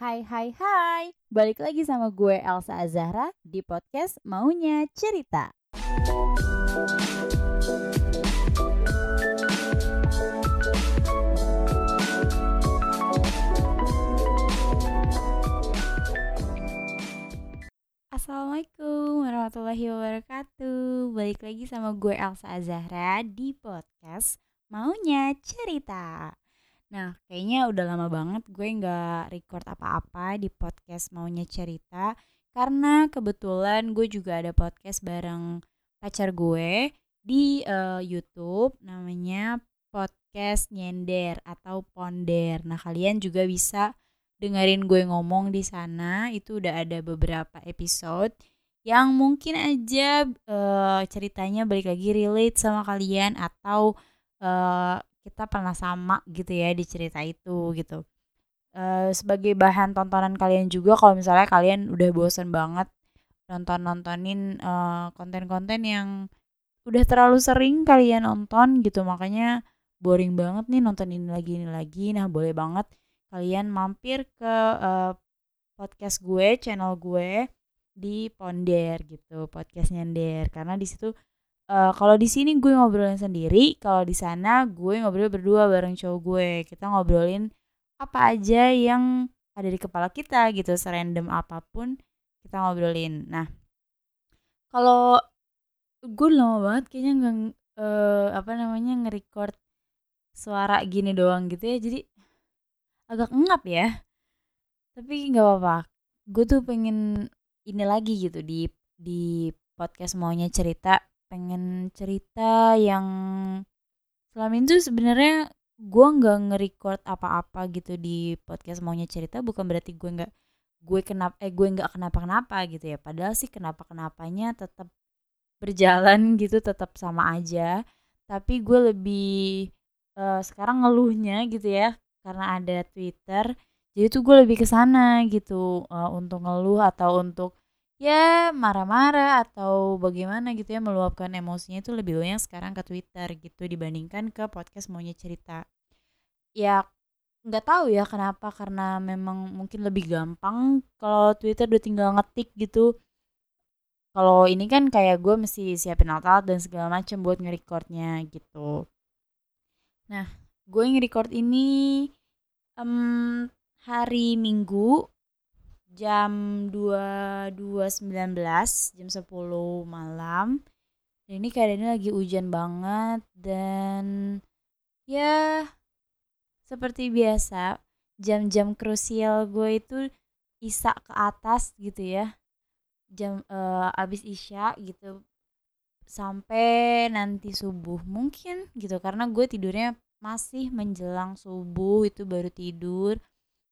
Hai hai hai, balik lagi sama gue Elsa Azahra di podcast Maunya Cerita. Assalamualaikum warahmatullahi wabarakatuh. Balik lagi sama gue Elsa Azahra di podcast Maunya Cerita Nah kayaknya udah lama banget gue nggak record apa-apa di podcast Maunya Cerita Karena kebetulan gue juga ada podcast bareng pacar gue di uh, Youtube Namanya podcast Nyender atau Ponder. Nah kalian juga bisa dengerin gue ngomong di sana. Itu udah ada beberapa episode yang mungkin aja uh, ceritanya balik lagi relate sama kalian atau uh, kita pernah sama gitu ya di cerita itu gitu. Uh, sebagai bahan tontonan kalian juga kalau misalnya kalian udah bosen banget nonton nontonin uh, konten-konten yang udah terlalu sering kalian nonton gitu makanya boring banget nih nonton ini lagi ini lagi. Nah boleh banget kalian mampir ke uh, podcast gue, channel gue di Ponder gitu, podcast nyender. Karena di situ uh, kalau di sini gue ngobrolin sendiri, kalau di sana gue ngobrol berdua bareng cowok gue. Kita ngobrolin apa aja yang ada di kepala kita gitu, serandom apa pun kita ngobrolin. Nah, kalau gue lama banget kayaknya nggak uh, apa namanya nge-record suara gini doang gitu ya. Jadi agak ngap ya tapi nggak apa-apa gue tuh pengen ini lagi gitu di di podcast maunya cerita pengen cerita yang selama itu sebenarnya gue nggak nge-record apa-apa gitu di podcast maunya cerita. Bukan berarti gue nggak gue kenapa eh gue nggak kenapa-kenapa gitu ya. Padahal sih kenapa-kenapanya tetap berjalan gitu tetap sama aja. Tapi gue lebih uh, sekarang ngeluhnya gitu ya karena ada Twitter. Jadi tuh gue lebih ke sana gitu uh, untuk ngeluh atau untuk ya marah-marah atau bagaimana gitu ya meluapkan emosinya itu lebih banyak sekarang ke Twitter gitu dibandingkan ke podcast maunya cerita. Ya nggak tahu ya kenapa karena memang mungkin lebih gampang kalau Twitter udah tinggal ngetik gitu. Kalau ini kan kayak gue mesti siapin alat dan segala macam buat nge-recordnya gitu. Nah gue nge-record ini um, hari Minggu jam 22.19 jam 10 malam. Dan ini keadaannya lagi hujan banget dan ya seperti biasa jam-jam krusial gue itu isak ke atas gitu ya. Jam uh, abis isya gitu. Sampai nanti subuh mungkin gitu karena gue tidurnya masih menjelang subuh itu baru tidur.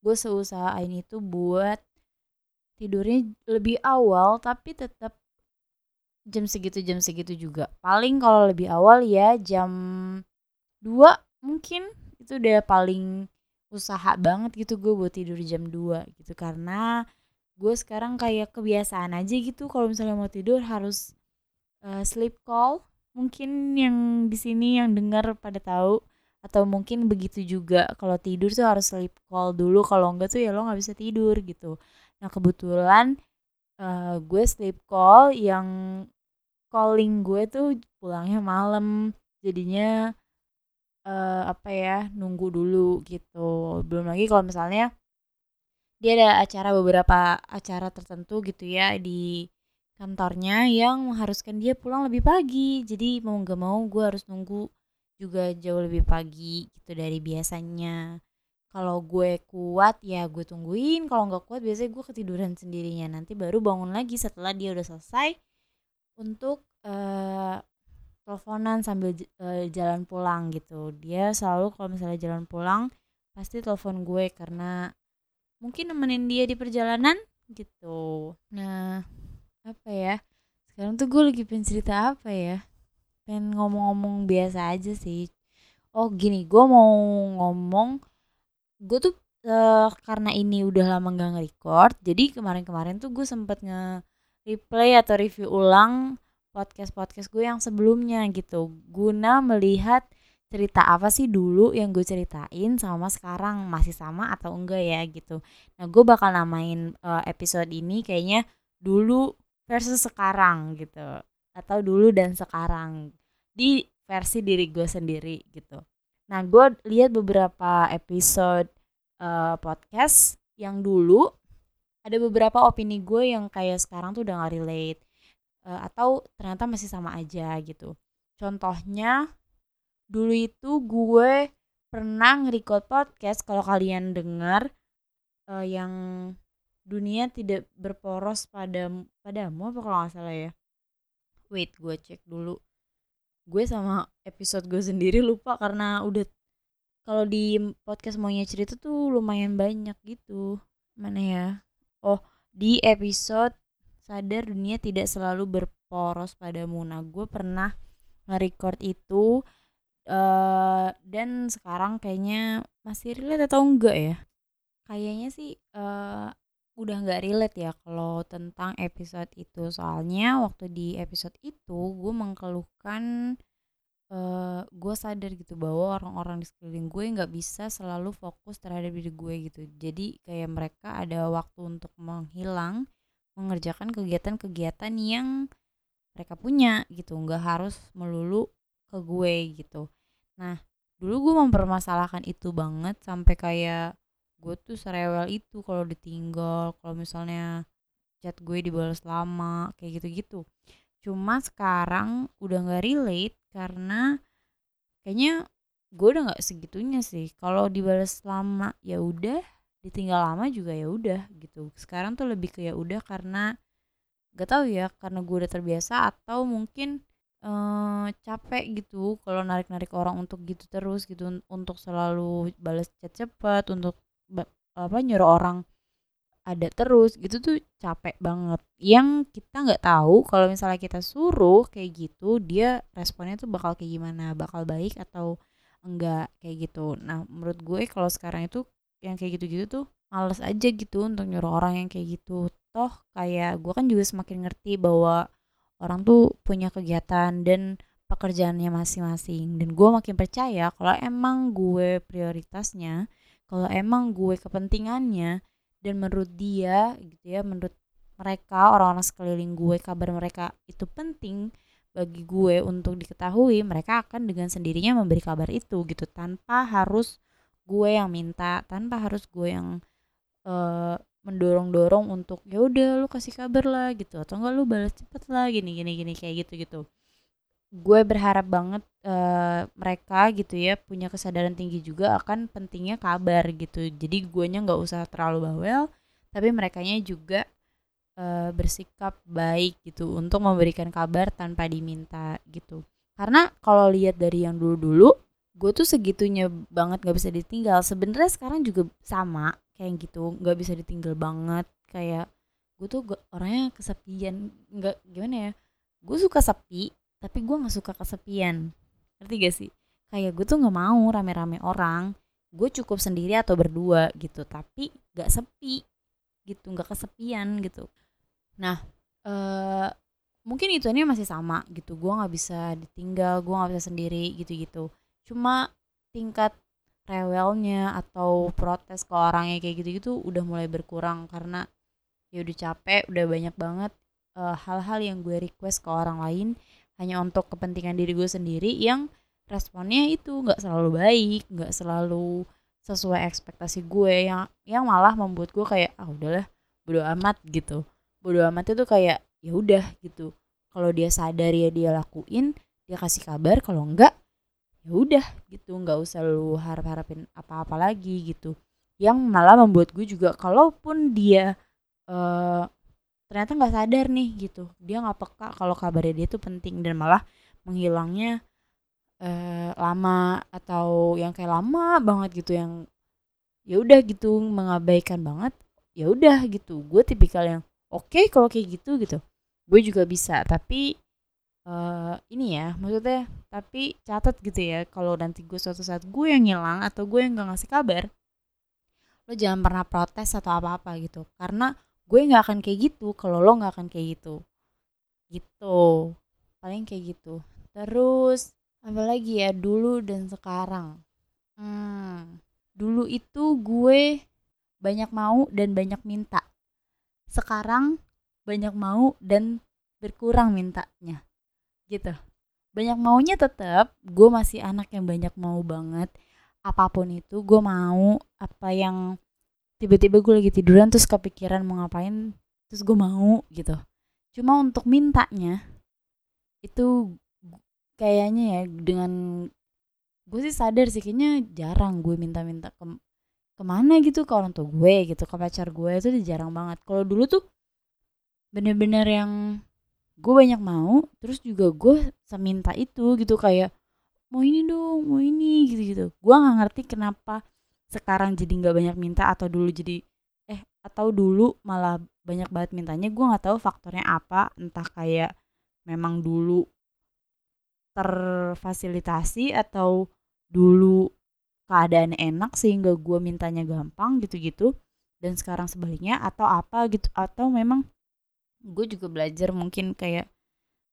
Gue seusahain itu buat tidurnya lebih awal tapi tetap jam segitu jam segitu juga. Paling kalau lebih awal ya jam 2 mungkin. Itu udah paling usaha banget gitu gue buat tidur jam 2 gitu. Karena gue sekarang kayak kebiasaan aja gitu kalau misalnya mau tidur harus uh, sleep call. Mungkin yang di sini yang dengar pada tahu atau mungkin begitu juga. Kalau tidur tuh harus sleep call dulu. Kalau enggak tuh ya lo nggak bisa tidur gitu nah kebetulan uh, gue sleep call yang calling gue tuh pulangnya malam. Jadinya uh, apa ya nunggu dulu gitu. Belum lagi kalau misalnya dia ada acara beberapa acara tertentu gitu ya di kantornya yang mengharuskan dia pulang lebih pagi. Jadi mau nggak mau gue harus nunggu juga jauh lebih pagi gitu dari biasanya kalau gue kuat ya gue tungguin. Kalau nggak kuat biasanya gue ketiduran sendirinya. Nanti baru bangun lagi setelah dia udah selesai untuk uh, teleponan sambil uh, jalan pulang gitu. Dia selalu kalau misalnya jalan pulang pasti telepon gue karena mungkin nemenin dia di perjalanan gitu. Nah apa ya? Sekarang tuh gue lagi pengen cerita apa ya? Pengen ngomong-ngomong biasa aja sih. Oh gini gue mau ngomong gue tuh uh, karena ini udah lama gak nge-record jadi kemarin-kemarin tuh gue sempet nge-replay atau review ulang podcast-podcast gue yang sebelumnya gitu guna melihat cerita apa sih dulu yang gue ceritain sama sekarang masih sama atau enggak ya gitu. Nah gue bakal namain uh, episode ini kayaknya dulu versus sekarang gitu atau dulu dan sekarang di versi diri gue sendiri gitu. Nah gue lihat beberapa episode uh, podcast yang dulu ada beberapa opini gue yang kayak sekarang tuh udah gak relate uh, atau ternyata masih sama aja gitu. Contohnya dulu itu gue pernah nge-record podcast kalau kalian dengar uh, yang dunia tidak berporos pada padamu apa kalau nggak salah ya wait gue cek dulu gue sama episode gue sendiri lupa karena udah kalau di podcast maunya cerita tuh lumayan banyak gitu. Mana ya? Oh di episode sadar dunia tidak selalu berporos padamu nah gue pernah nge-record itu uh, dan sekarang kayaknya masih relate atau enggak ya? Kayaknya sih uh, udah nggak relate ya kalau tentang episode itu. Soalnya waktu di episode itu gue mengeluhkan uh, gue sadar gitu bahwa orang-orang di sekeliling gue nggak bisa selalu fokus terhadap diri gue gitu. Jadi kayak mereka ada waktu untuk menghilang mengerjakan kegiatan-kegiatan yang mereka punya gitu. Nggak harus melulu ke gue gitu. Nah, dulu gue mempermasalahkan itu banget sampai kayak gue tuh serewel itu kalau ditinggal, kalau misalnya chat gue dibalas lama, kayak gitu-gitu. Cuma sekarang udah nggak relate karena kayaknya gue udah nggak segitunya sih. Kalau dibalas lama ya udah, ditinggal lama juga ya udah gitu. Sekarang tuh lebih kayak udah karena gak tahu ya karena gue udah terbiasa atau mungkin uh, capek gitu kalau narik-narik orang untuk gitu terus gitu untuk selalu balas chat cepat untuk apa nyuruh orang ada terus gitu tuh capek banget. Yang kita nggak tahu kalau misalnya kita suruh kayak gitu dia responnya tuh bakal kayak gimana? Bakal baik atau enggak? Kayak gitu. Nah menurut gue kalau sekarang itu yang kayak gitu-gitu tuh males aja gitu untuk nyuruh orang yang kayak gitu. Toh kayak gue kan juga semakin ngerti bahwa orang tuh punya kegiatan dan pekerjaannya masing-masing. Dan gue makin percaya kalau emang gue prioritasnya kalau emang gue kepentingannya dan menurut dia gitu ya menurut mereka orang-orang sekeliling gue kabar mereka itu penting bagi gue untuk diketahui mereka akan dengan sendirinya memberi kabar itu gitu. Tanpa harus gue yang minta tanpa harus gue yang uh, mendorong-dorong untuk ya udah lu kasih kabar lah gitu. Atau enggak lu balas cepet lah gini gini gini kayak gitu gitu gue berharap banget uh, mereka gitu ya punya kesadaran tinggi juga akan pentingnya kabar gitu. Jadi gue nya nggak usah terlalu bawel tapi mereka nya juga uh, bersikap baik gitu untuk memberikan kabar tanpa diminta gitu. Karena kalau lihat dari yang dulu-dulu gue tuh segitunya banget gak bisa ditinggal. Sebenarnya sekarang juga sama kayak gitu nggak bisa ditinggal banget. Kayak gue tuh gak, orangnya kesepian nggak gimana ya gue suka sepi tapi gue nggak suka kesepian. Ngerti gak sih? Kayak gue tuh nggak mau rame-rame orang. Gue cukup sendiri atau berdua gitu. Tapi nggak sepi gitu nggak kesepian gitu. Nah uh, mungkin itu ini masih sama gitu. Gue nggak bisa ditinggal gue nggak bisa sendiri gitu gitu cuma tingkat rewelnya atau protes ke orangnya kayak gitu-gitu udah mulai berkurang karena ya udah capek udah banyak banget hal eh, hal-hal yang gue request ke orang lain hanya untuk kepentingan diri gue sendiri yang responnya itu nggak selalu baik nggak selalu sesuai ekspektasi gue yang yang malah membuat gue kayak ah udahlah bodo amat gitu. Bodo amat itu kayak ya udah gitu. Kalau dia sadar ya dia lakuin dia kasih kabar kalau enggak ya udah gitu. Nggak usah lu harap harapin apa-apa lagi gitu. Yang malah membuat gue juga kalaupun dia uh, ternyata nggak sadar nih gitu. Dia nggak peka kalau kabarnya dia tuh penting dan malah menghilangnya uh, lama atau yang kayak lama banget gitu yang ya udah gitu mengabaikan banget ya udah gitu. Gue tipikal yang oke okay, kalau kayak gitu gitu. Gue juga bisa tapi uh, ini ya maksudnya tapi catat gitu ya kalau nanti gue suatu saat gue yang ngilang atau gue yang gak ngasih kabar lo jangan pernah protes atau apa-apa gitu. Karena gue nggak akan kayak gitu kalau lo nggak akan kayak gitu. Gitu. Paling kayak gitu. Terus apalagi ya? Dulu dan sekarang. Hmm, dulu itu gue banyak mau dan banyak minta. Sekarang banyak mau dan berkurang mintanya. Gitu. Banyak maunya tetap gue masih anak yang banyak mau banget. Apa pun itu gue mau. Apa yang tiba-tiba gue lagi tiduran terus kepikiran mau ngapain terus gue mau gitu. Cuma untuk mintanya itu kayaknya ya dengan gue sih sadar sih kayaknya jarang gue minta-minta ke ke mana gitu ke orang tua gue gitu ke pacar gue itu jarang banget. Kalau dulu tuh bener-bener yang gue banyak mau terus juga gue seminta itu gitu kayak mau ini dong mau ini gitu gitu gue nggak ngerti kenapa sekarang jadi nggak banyak minta atau dulu jadi eh atau dulu malah banyak banget mintanya gue nggak tahu faktornya apa. Entah kayak memang dulu terfasilitasi atau dulu keadaan enak sehingga gue mintanya gampang gitu-gitu dan sekarang sebaliknya atau apa gitu. Atau memang gue juga belajar mungkin kayak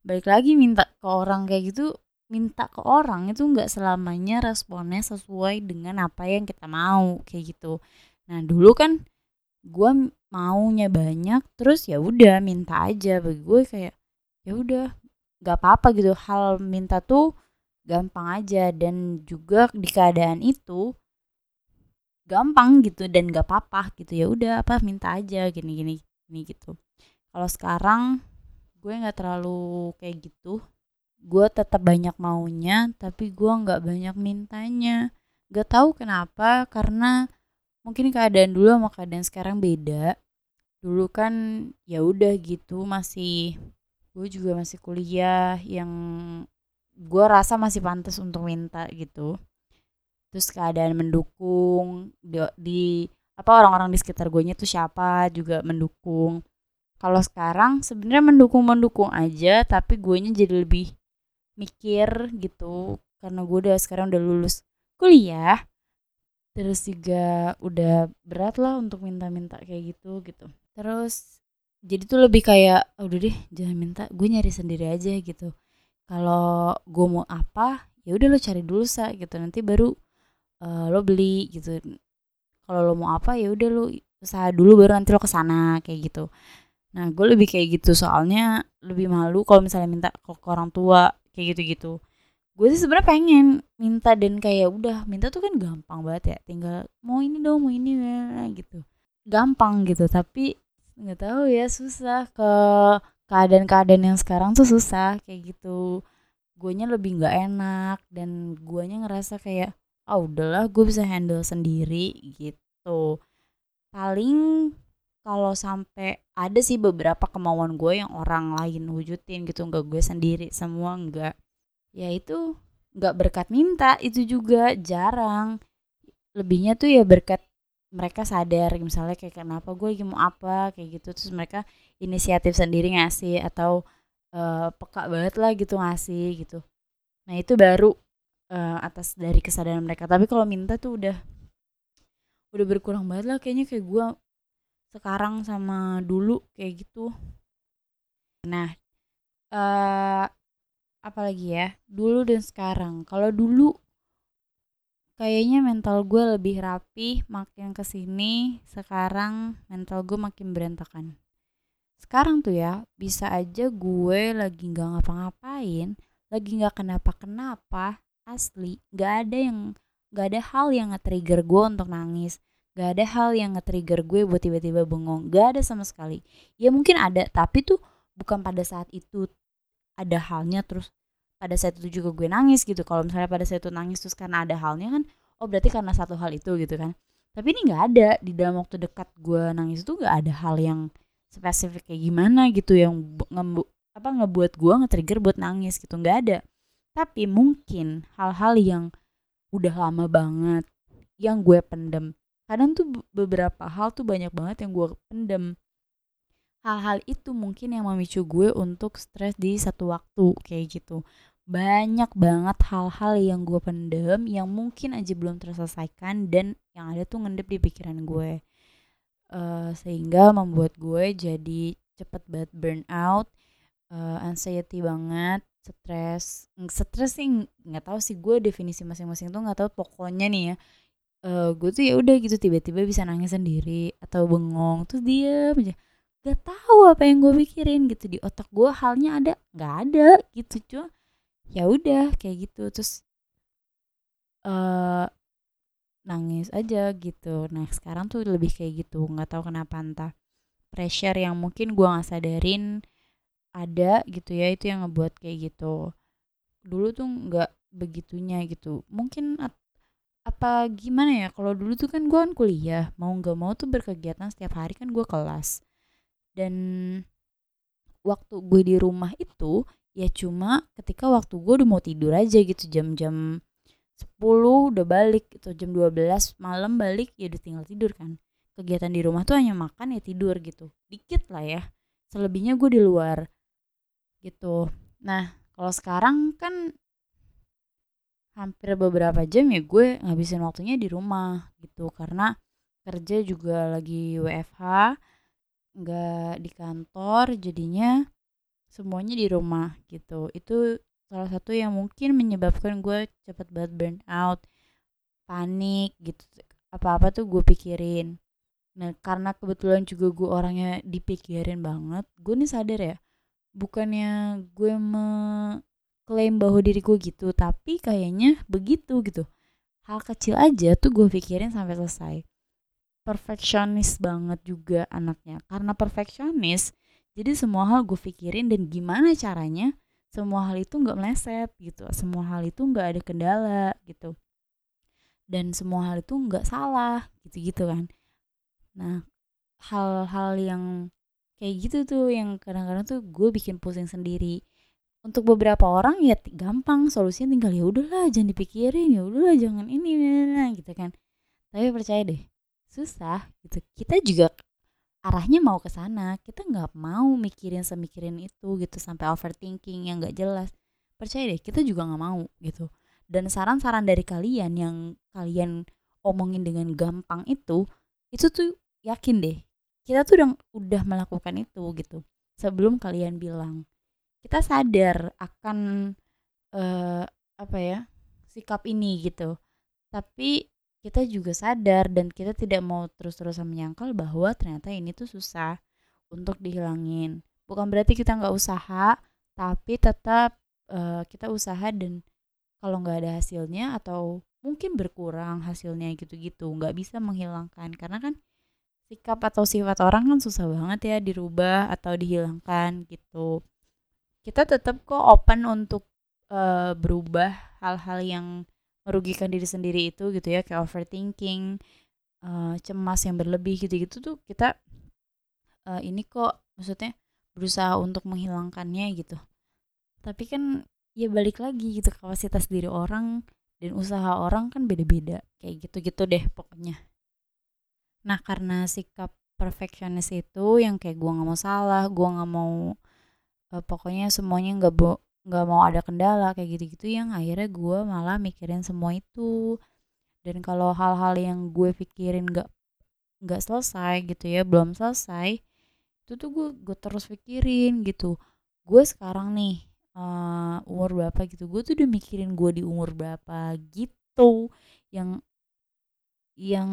balik lagi minta ke orang kayak gitu minta ke orang itu nggak selamanya responnya sesuai dengan apa yang kita mau kayak gitu. Nah dulu kan gue maunya banyak terus ya udah minta aja. Bagi gue kayak ya udah nggak apa-apa gitu. Hal minta tuh gampang aja dan juga di keadaan itu gampang gitu dan gak apa-apa gitu. Ya udah apa minta aja gini gini gini gitu. Kalau sekarang gue nggak terlalu kayak gitu gue tetap banyak maunya tapi gue nggak banyak mintanya. Gak tahu kenapa karena mungkin keadaan dulu sama keadaan sekarang beda. Dulu kan ya udah gitu masih gue juga masih kuliah yang gue rasa masih pantas untuk minta gitu. Terus keadaan mendukung di, di apa orang-orang di sekitar gue tuh siapa juga mendukung. Kalau sekarang sebenarnya mendukung mendukung aja tapi gue jadi lebih mikir gitu karena gue udah sekarang udah lulus kuliah terus juga udah berat lah untuk minta-minta kayak gitu gitu. Terus jadi tuh lebih kayak oh, udah deh jangan minta gue nyari sendiri aja gitu. Kalau gue mau apa ya udah lo cari dulu sa gitu. Nanti baru uh, lo beli gitu. Kalau lo mau apa ya udah lo usaha dulu baru nanti lo ke sana kayak gitu. Nah, gue lebih kayak gitu. Soalnya lebih malu kalau misalnya minta ke orang tua kayak gitu-gitu. Gue sih sebenarnya pengen minta dan kayak udah minta tuh kan gampang banget ya, tinggal mau ini dong, mau ini ya gitu. Gampang gitu, tapi nggak tahu ya susah ke keadaan-keadaan yang sekarang tuh susah kayak gitu. Guanya lebih nggak enak dan guanya ngerasa kayak ah oh, udahlah gue bisa handle sendiri gitu. Paling kalau sampai ada sih beberapa kemauan gue yang orang lain wujudin gitu nggak gue sendiri semua nggak. Ya itu nggak berkat minta itu juga jarang. Lebihnya tuh ya berkat mereka sadar misalnya kayak kenapa gue lagi mau apa? kayak gitu. Terus mereka inisiatif sendiri ngasih atau uh, peka banget lah gitu ngasih gitu. Nah itu baru uh, atas dari kesadaran mereka. Tapi kalau minta tuh udah udah berkurang banget lah kayaknya kayak gue sekarang sama dulu kayak gitu. Nah uh, apalagi ya? Dulu dan sekarang. Kalau dulu kayaknya mental gue lebih rapi makin ke sini sekarang mental gue makin berantakan. Sekarang tuh ya bisa aja gue lagi nggak ngapa-ngapain lagi nggak kenapa-kenapa asli nggak ada yang nggak ada hal yang nge-trigger gue untuk nangis Gak ada hal yang nge-trigger gue buat tiba-tiba bengong. Gak ada sama sekali. Ya mungkin ada, tapi tuh bukan pada saat itu ada halnya terus pada saat itu juga gue nangis gitu. Kalau misalnya pada saat itu nangis terus karena ada halnya kan, oh berarti karena satu hal itu gitu kan. Tapi ini gak ada di dalam waktu dekat gue nangis itu gak ada hal yang spesifik kayak gimana gitu yang nge apa ngebuat gue nge-trigger buat nangis gitu nggak ada. Tapi mungkin hal-hal yang udah lama banget yang gue pendem kadang tuh beberapa hal tuh banyak banget yang gue pendem. Hal-hal itu mungkin yang memicu gue untuk stres di satu waktu kayak gitu. Banyak banget hal-hal yang gue pendem yang mungkin aja belum terselesaikan dan yang ada tuh ngendep di pikiran gue. Uh, sehingga membuat gue jadi cepet banget burn out uh, anxiety banget stres. Stres sih nggak tahu sih gue definisi masing-masing tuh nggak tahu. Pokoknya nih ya uh, gue tuh ya udah gitu tiba-tiba bisa nangis sendiri atau bengong terus dia aja. Gak tahu apa yang gue pikirin gitu di otak gue halnya ada nggak ada gitu cuma ya udah kayak gitu. Terus uh, nangis aja gitu. Nah sekarang tuh lebih kayak gitu nggak tahu kenapa entah pressure yang mungkin gue nggak sadarin ada gitu ya itu yang ngebuat kayak gitu. Dulu tuh nggak begitunya gitu. Mungkin apa gimana ya? Kalau dulu tuh kan gue kan kuliah mau nggak mau tuh berkegiatan setiap hari kan gue kelas. Dan waktu gue di rumah itu ya cuma ketika waktu gue udah mau tidur aja gitu jam-jam 10 udah balik itu jam 12 malam balik ya udah tinggal tidur kan. Kegiatan di rumah tuh hanya makan ya tidur gitu. Dikit lah ya selebihnya gue di luar gitu. Nah kalau sekarang kan hampir beberapa jam ya gue ngabisin waktunya di rumah gitu. Karena kerja juga lagi WFH nggak di kantor jadinya semuanya di rumah gitu. Itu salah satu yang mungkin menyebabkan gue cepet banget burn out panik gitu. Apa-apa tuh gue pikirin. Nah karena kebetulan juga gue orangnya dipikirin banget gue nih sadar ya bukannya gue mengklaim bahwa diri gue gitu tapi kayaknya begitu gitu. Hal kecil aja tuh gue pikirin sampai selesai. Perfeksionis banget juga anaknya. Karena perfeksionis jadi semua hal gue pikirin dan gimana caranya semua hal itu nggak meleset gitu. Semua hal itu nggak ada kendala gitu. Dan semua hal itu nggak salah gitu gitu kan. Nah hal-hal yang kayak gitu tuh yang kadang-kadang tuh gue bikin pusing sendiri untuk beberapa orang ya gampang solusinya tinggal ya udahlah jangan dipikirin ya udahlah jangan ini nah, gitu kan. Tapi percaya deh susah gitu. Kita juga arahnya mau ke sana kita nggak mau mikirin semikirin itu gitu sampai overthinking yang nggak jelas. Percaya deh kita juga nggak mau gitu. Dan saran-saran dari kalian yang kalian omongin dengan gampang itu itu tuh yakin deh kita tuh udah udah melakukan itu gitu sebelum kalian bilang kita sadar akan uh, apa ya sikap ini gitu. Tapi kita juga sadar dan kita tidak mau terus-terusan menyangkal bahwa ternyata ini tuh susah untuk dihilangin. Bukan berarti kita nggak usaha tapi tetap uh, kita usaha dan kalau nggak ada hasilnya atau mungkin berkurang hasilnya gitu-gitu nggak bisa menghilangkan. Karena kan sikap atau sifat orang kan susah banget ya dirubah atau dihilangkan gitu kita tetap kok open untuk uh, berubah hal-hal yang merugikan diri sendiri itu gitu ya kayak overthinking uh, cemas yang berlebih gitu-gitu tuh kita uh, ini kok maksudnya berusaha untuk menghilangkannya gitu. Tapi kan ya balik lagi gitu kapasitas diri orang dan usaha orang kan beda-beda kayak gitu-gitu deh pokoknya. Nah karena sikap perfeksionis itu yang kayak gue nggak mau salah, gue nggak mau uh, pokoknya semuanya nggak bo nggak mau ada kendala kayak gitu-gitu yang akhirnya gue malah mikirin semua itu. Dan kalau hal-hal yang gue pikirin nggak nggak selesai gitu ya belum selesai itu tuh gue gue terus pikirin gitu. Gue sekarang nih uh, umur berapa gitu gue tuh udah mikirin gue di umur berapa gitu. Yang yang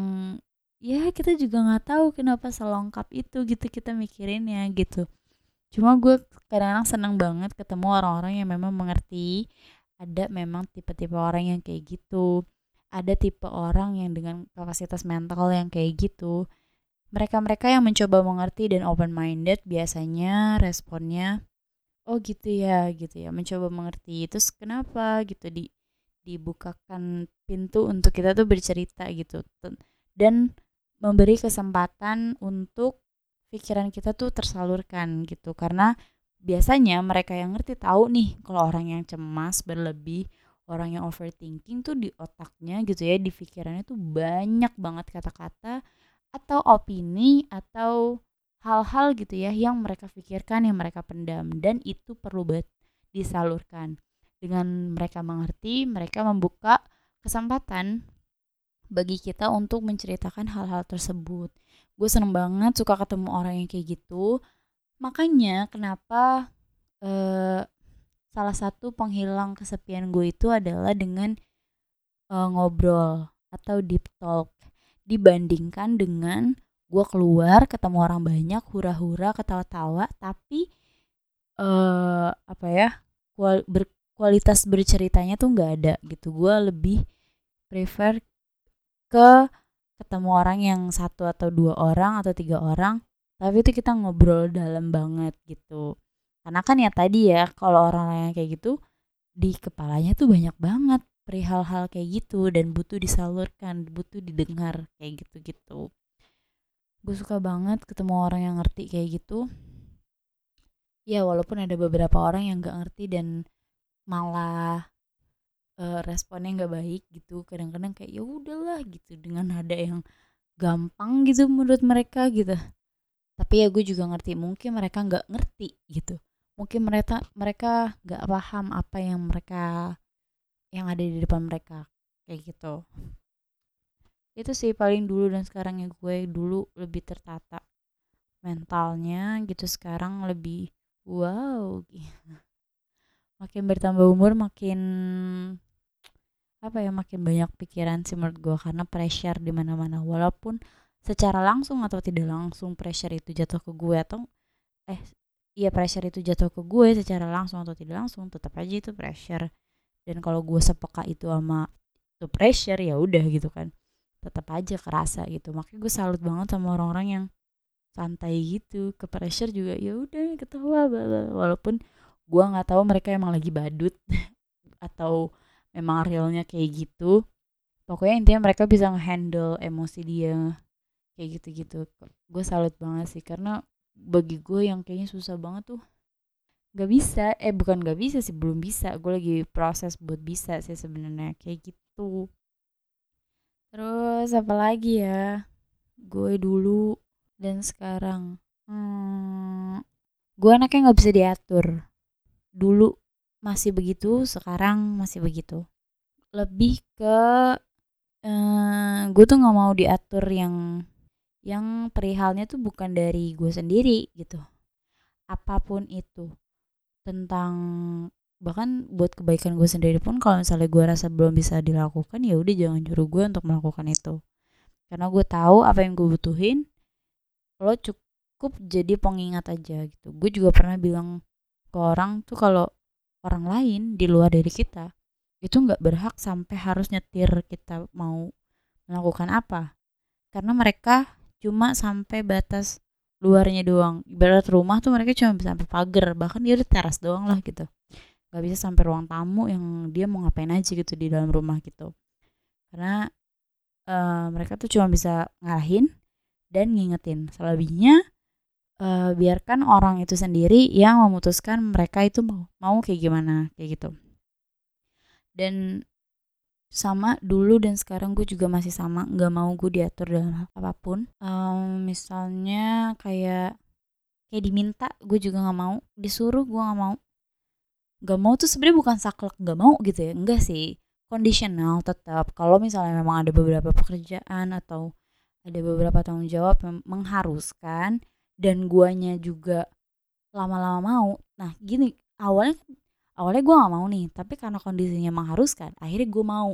ya kita juga nggak tahu kenapa selengkap itu gitu kita mikirinnya gitu cuma gue kadang-kadang seneng banget ketemu orang-orang yang memang mengerti. Ada memang tipe-tipe orang yang kayak gitu. Ada tipe orang yang dengan kapasitas mental yang kayak gitu. Mereka-mereka yang mencoba mengerti dan open minded biasanya responnya oh gitu ya gitu ya. Mencoba mengerti. Itu kenapa? Gitu di dibukakan pintu untuk kita tuh bercerita gitu. Dan memberi kesempatan untuk pikiran kita tuh tersalurkan gitu. Karena biasanya mereka yang ngerti tahu nih kalau orang yang cemas berlebih orang yang overthinking tuh di otaknya gitu ya di pikirannya tuh banyak banget kata-kata atau opini atau hal-hal gitu ya yang mereka pikirkan yang mereka pendam. Dan itu perlu banget disalurkan. Dengan mereka mengerti mereka membuka kesempatan bagi kita untuk menceritakan hal-hal tersebut. Gue seneng banget suka ketemu orang yang kayak gitu. Makanya kenapa uh, salah satu penghilang kesepian gue itu adalah dengan uh, ngobrol atau deep talk dibandingkan dengan gue keluar ketemu orang banyak hura-hura ketawa-tawa tapi uh, apa ya kual ber kualitas berceritanya tuh nggak ada gitu gue lebih prefer ke ketemu orang yang satu atau dua orang atau tiga orang tapi itu kita ngobrol dalam banget gitu. Karena kan ya tadi ya kalau orang yang kayak gitu di kepalanya tuh banyak banget perihal hal kayak gitu dan butuh disalurkan butuh didengar kayak gitu gitu gue suka banget ketemu orang yang ngerti kayak gitu. Ya walaupun ada beberapa orang yang gak ngerti dan malah uh, responnya nggak baik gitu. Kadang-kadang kayak ya udahlah gitu dengan nada yang gampang gitu menurut mereka gitu. Tapi ya gue juga ngerti mungkin mereka nggak ngerti gitu. Mungkin mereka mereka nggak paham apa yang mereka yang ada di depan mereka kayak gitu. Itu sih paling dulu dan sekarang ya gue dulu lebih tertata mentalnya gitu. Sekarang lebih wow makin bertambah umur makin apa ya makin banyak pikiran sih menurut gue karena pressure di mana-mana. Walaupun secara langsung atau tidak langsung pressure itu jatuh ke gue atau eh iya pressure itu jatuh ke gue secara langsung atau tidak langsung tetap aja itu pressure. Dan kalau gue sepeka itu sama itu pressure ya udah gitu kan. Tetap aja kerasa gitu. Makanya gue salut banget sama orang-orang yang santai gitu ke pressure juga. Ya udah ketawa walaupun gue nggak tahu mereka emang lagi badut atau memang realnya kayak gitu. Pokoknya intinya mereka bisa ngehandle emosi dia kayak gitu-gitu. Gue salut banget sih karena bagi gue yang kayaknya susah banget tuh gak bisa. Eh bukan gak bisa sih belum bisa. Gue lagi proses buat bisa sih sebenarnya kayak gitu. Terus apa lagi ya? Gue dulu dan sekarang. Hmm, gue anaknya nggak bisa diatur. Dulu masih begitu sekarang masih begitu. Lebih ke eh, gue tuh nggak mau diatur yang yang perihalnya tuh bukan dari gue sendiri gitu. Apa pun itu tentang bahkan buat kebaikan gue sendiri pun kalau misalnya gue rasa belum bisa dilakukan ya udah jangan nyuruh gue untuk melakukan itu. Karena gue tahu apa yang gue butuhin lo cukup jadi pengingat aja gitu. Gue juga pernah bilang ke orang tuh kalau orang lain di luar dari kita itu nggak berhak sampai harus nyetir kita mau melakukan apa. Karena mereka cuma sampai batas luarnya doang. Ibarat rumah tuh mereka cuma bisa sampai pagar bahkan dia udah teras doang lah gitu. Nggak bisa sampai ruang tamu yang dia mau ngapain aja gitu di dalam rumah gitu. Karena uh, mereka tuh cuma bisa ngarahin dan ngingetin. Selebihnya uh, biarkan orang itu sendiri yang memutuskan mereka itu mau mau kayak gimana kayak gitu. Dan sama dulu dan sekarang gue juga masih sama nggak mau gue diatur dalam hal apa pun. Um, misalnya kayak kayak diminta gue juga nggak mau. Disuruh gue nggak mau. Nggak mau tuh sebenarnya bukan saklek nggak mau gitu ya enggak sih. Kondisional tetap. Kalau misalnya memang ada beberapa pekerjaan atau ada beberapa tanggung jawab yang mengharuskan dan guanya juga lama-lama mau. Nah gini awalnya awalnya gue gak mau nih tapi karena kondisinya mengharuskan akhirnya gue mau.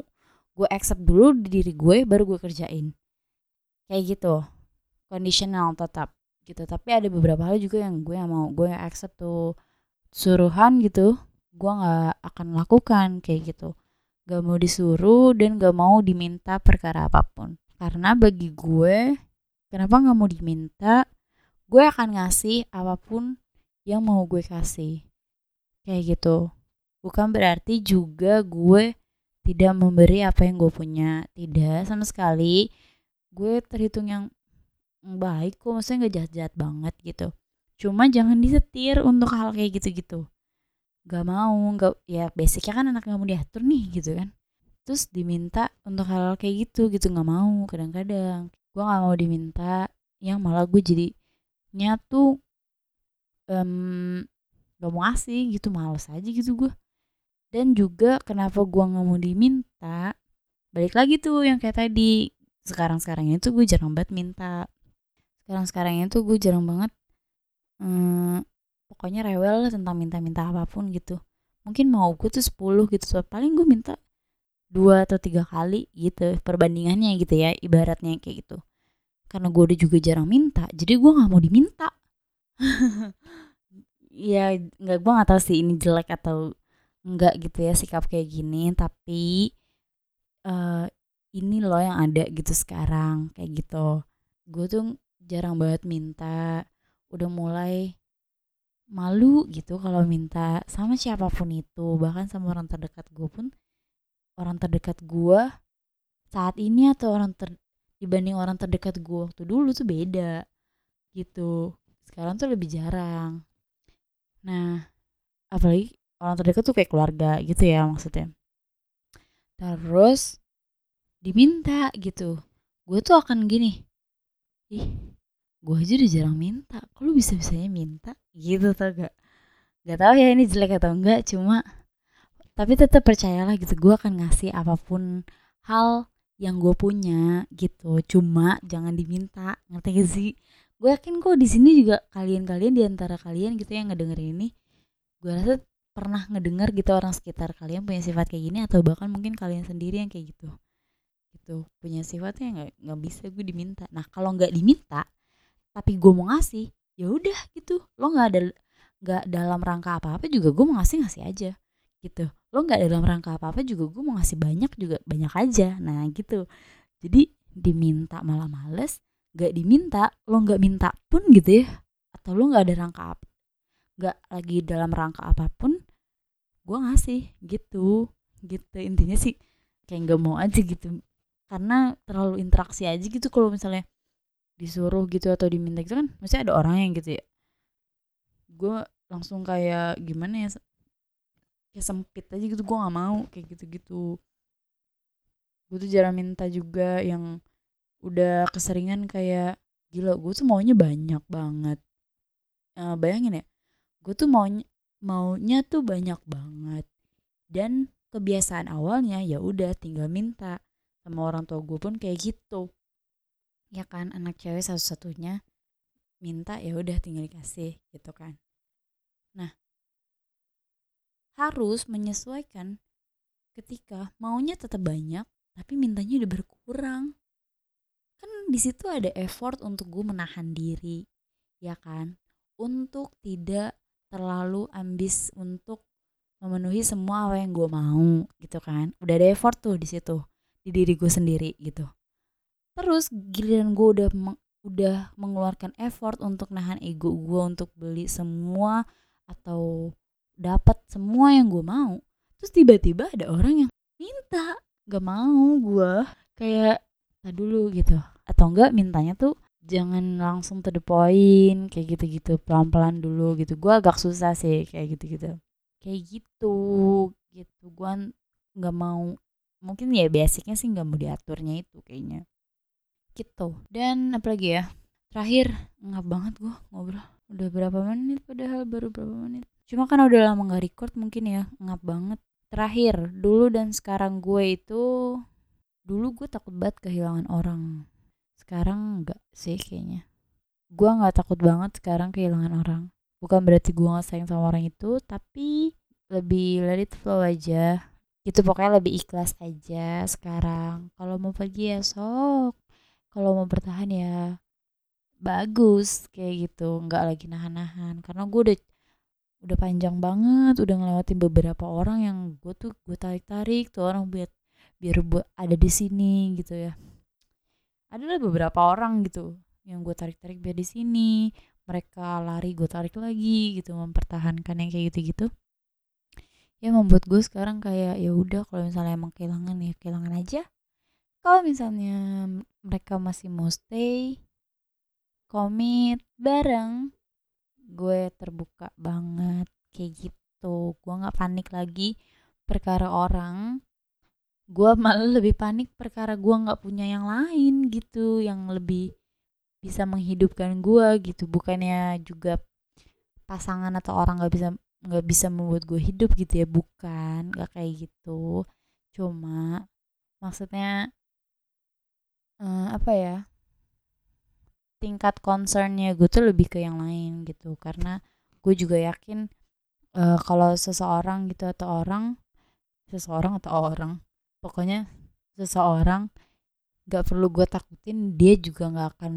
Gue accept dulu di diri gue baru gue kerjain. Kayak gitu. Conditional tetap gitu. Tapi ada beberapa hal juga yang gue yang mau gue yang accept tuh. Suruhan gitu gue nggak akan lakukan kayak gitu. Gak mau disuruh dan gak mau diminta perkara apa pun. Karena bagi gue kenapa nggak mau diminta gue akan ngasih apa pun yang mau gue kasih. Kayak gitu. Bukan berarti juga gue tidak memberi apa yang gue punya. Tidak sama sekali. Gue terhitung yang baik kok maksudnya gak jahat-jahat banget gitu. Cuma jangan disetir untuk hal kayak gitu-gitu. Gak mau gak ya basicnya kan anak gak mau diatur nih gitu kan. Terus diminta untuk hal, -hal kayak gitu gitu. Gak mau kadang-kadang. Gue gak mau diminta yang malah gue jadi nya tuh um, gak mau ngasih gitu males aja gitu gue dan juga kenapa gue nggak mau diminta balik lagi tuh yang kayak tadi. Sekarang sekarang itu gue jarang banget minta. Sekarang sekarang itu gue jarang banget um, pokoknya rewel lah tentang minta-minta apa pun gitu. Mungkin mau gue tuh 10 gitu so paling gue minta dua atau tiga kali gitu perbandingannya gitu ya ibaratnya kayak gitu karena gue udah juga jarang minta jadi gue nggak mau diminta. Ya nggak gue nggak tahu sih ini jelek atau enggak gitu ya sikap kayak gini tapi uh, ini loh yang ada gitu sekarang kayak gitu. Gue tuh jarang banget minta udah mulai malu gitu kalau minta sama siapa pun itu bahkan sama orang terdekat gue pun. Orang terdekat gue saat ini atau orang ter dibanding orang terdekat gue waktu dulu tuh beda gitu. Sekarang tuh lebih jarang. Nah apalagi orang terdekat tuh kayak keluarga gitu ya maksudnya. Terus diminta gitu. Gue tuh akan gini ih gue aja udah jarang minta kok lu bisa bisanya minta? Gitu tau gak gak tau ya ini jelek atau enggak cuma tapi tetap percayalah gitu gue akan ngasih apa pun hal yang gue punya gitu. Cuma jangan diminta ngerti gak sih? Gue yakin kok di sini juga kalian-kalian di antara kalian gitu yang ngedengerin ini gue rasa pernah ngedengar gitu orang sekitar kalian punya sifat kayak gini atau bahkan mungkin kalian sendiri yang kayak gitu. Gitu punya sifatnya nggak nggak bisa gue diminta. Nah kalau nggak diminta tapi gue mau ngasih ya udah gitu. Lo nggak ada nggak dalam rangka apa apa juga gue mau ngasih ngasih aja gitu. Lo nggak dalam rangka apa apa juga gue mau ngasih banyak juga banyak aja. Nah gitu. Jadi diminta malah males nggak diminta lo nggak minta pun gitu ya atau lo nggak ada rangka apa nggak lagi dalam rangka apa pun gue ngasih gitu. Gitu. Intinya sih kayak nggak mau aja gitu. Karena terlalu interaksi aja gitu kalau misalnya disuruh gitu atau diminta gitu kan masih ada orang yang gitu ya gue langsung kayak gimana ya kayak sempit aja gitu gue nggak mau kayak gitu gitu gue tuh jarang minta juga yang udah keseringan kayak gila gue tuh maunya banyak banget. Uh, bayangin ya gue tuh maunya maunya tuh banyak banget. Dan kebiasaan awalnya ya udah tinggal minta sama orang tua gue pun kayak gitu. Ya kan anak cewek satu-satunya minta ya udah tinggal dikasih gitu kan. Nah harus menyesuaikan ketika maunya tetap banyak tapi mintanya udah berkurang. Kan di situ ada effort untuk gue menahan diri ya kan? Untuk tidak terlalu ambis untuk memenuhi semua apa yang gue mau gitu kan? Udah ada effort tuh di situ di diri gue sendiri gitu. Terus giliran gue udah udah mengeluarkan effort untuk nahan ego gue untuk beli semua atau dapat semua yang gue mau terus tiba-tiba ada orang yang minta gak mau gue kayak tak dulu gitu. Atau enggak mintanya tuh jangan langsung to the point kayak gitu-gitu pelan-pelan dulu gitu. Gue agak susah sih kayak gitu-gitu. Kayak gitu gitu. Gue nggak mau mungkin ya basicnya sih nggak mau diaturnya itu kayaknya. Gitu. Dan apalagi ya terakhir ngap banget gue ngobrol. Udah berapa menit padahal baru berapa menit cuma kan udah lama nggak record mungkin ya ngap banget. Terakhir dulu dan sekarang gue itu dulu gue takut banget kehilangan orang. Sekarang enggak sih kayaknya. Gue nggak takut banget sekarang kehilangan orang. Bukan berarti gue nggak sayang sama orang itu tapi lebih let it flow aja. Itu pokoknya lebih ikhlas aja sekarang. Kalau mau pergi ya sok. Kalau mau bertahan ya bagus kayak gitu. Nggak lagi nahan-nahan. Karena gue udah udah panjang banget udah ngelewatin beberapa orang yang gue tuh gue tarik-tarik tuh orang biar biar buat ada di sini gitu ya. Adalah beberapa orang gitu yang gue tarik-tarik biar di sini mereka lari gue tarik lagi gitu mempertahankan yang kayak gitu-gitu. Ya membuat gue sekarang kayak ya udah kalau misalnya emang kehilangan ya kehilangan aja. Kalau misalnya mereka masih mau stay komit bareng gue terbuka banget kayak gitu. Gue nggak panik lagi perkara orang. Gue malah lebih panik perkara gue nggak punya yang lain gitu yang lebih bisa menghidupkan gue gitu. Bukannya juga pasangan atau orang nggak bisa nggak bisa membuat gue hidup gitu ya. Bukan nggak kayak gitu. Cuma maksudnya uh, apa ya tingkat concernnya gue tuh lebih ke yang lain gitu. Karena gue juga yakin uh, kalau seseorang gitu atau orang seseorang atau orang pokoknya seseorang gak perlu gue takutin dia juga gak akan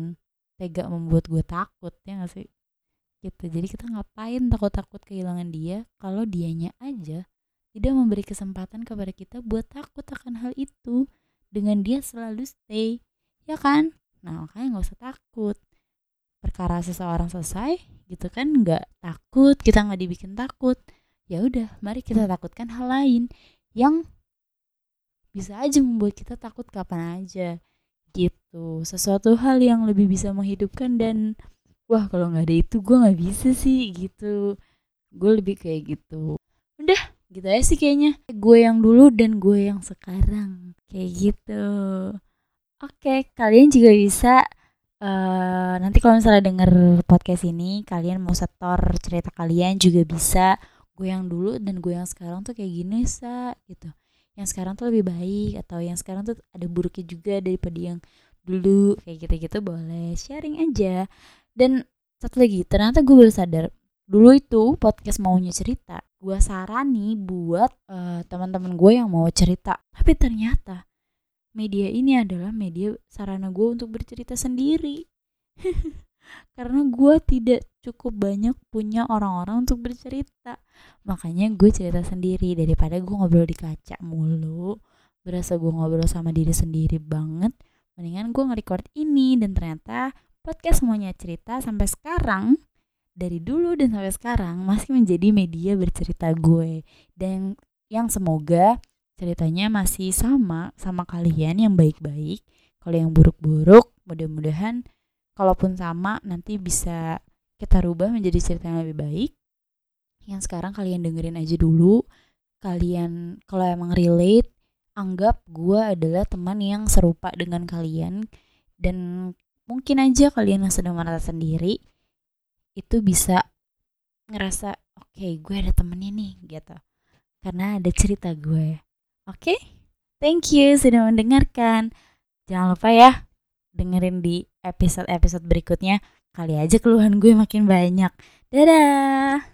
tega membuat gue takut ya gak sih? Gitu. Jadi kita ngapain takut-takut kehilangan dia kalau dianya aja tidak memberi kesempatan kepada kita buat takut akan hal itu? Dengan dia selalu stay ya kan nah makanya nggak usah takut. Perkara seseorang selesai gitu kan nggak takut kita nggak dibikin takut. Ya udah mari kita takutkan hal lain yang bisa aja membuat kita takut kapan aja gitu. Sesuatu hal yang lebih bisa menghidupkan dan wah kalau nggak ada itu gue nggak bisa sih gitu. Gue lebih kayak gitu. Udah gitu aja sih kayaknya. Gue yang dulu dan gue yang sekarang kayak gitu oke kalian juga bisa uh, nanti kalau misalnya denger podcast ini kalian mau setor cerita kalian juga bisa. Gue yang dulu dan gue yang sekarang tuh kayak gini sa gitu. Yang sekarang tuh lebih baik atau yang sekarang tuh ada buruknya juga daripada yang dulu. Kayak gitu-gitu boleh sharing aja. Dan satu lagi ternyata gue baru sadar dulu itu podcast maunya cerita. Gue sarani buat uh, teman-teman gue yang mau cerita. Tapi ternyata media ini adalah media sarana gue untuk bercerita sendiri. Karena gue tidak cukup banyak punya orang-orang untuk bercerita. Makanya gue cerita sendiri. Daripada gue ngobrol di kaca mulu berasa gue ngobrol sama diri sendiri banget mendingan gue nge-record ini. Dan ternyata podcast semuanya cerita sampai sekarang dari dulu dan sampai sekarang masih menjadi media bercerita gue. Dan yang semoga ceritanya masih sama sama kalian yang baik-baik. Kalau yang buruk-buruk mudah-mudahan kalaupun sama nanti bisa kita rubah menjadi cerita yang lebih baik. Yang sekarang kalian dengerin aja dulu. Kalian kalau emang relate anggap gue adalah teman yang serupa dengan kalian. Dan mungkin aja kalian yang sedang merasa sendiri itu bisa ngerasa oke okay, gue ada temennya nih gitu. Karena ada cerita gue oke okay? thank you sudah mendengarkan jangan lupa ya dengerin di episode-episode berikutnya. Kali aja keluhan gue makin banyak. Dadah!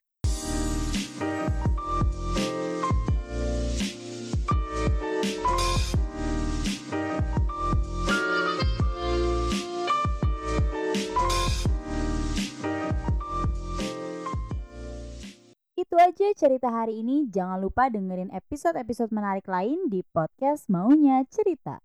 Itu aja cerita hari ini. Jangan lupa dengerin episode-episode menarik lain di podcast Maunya Cerita.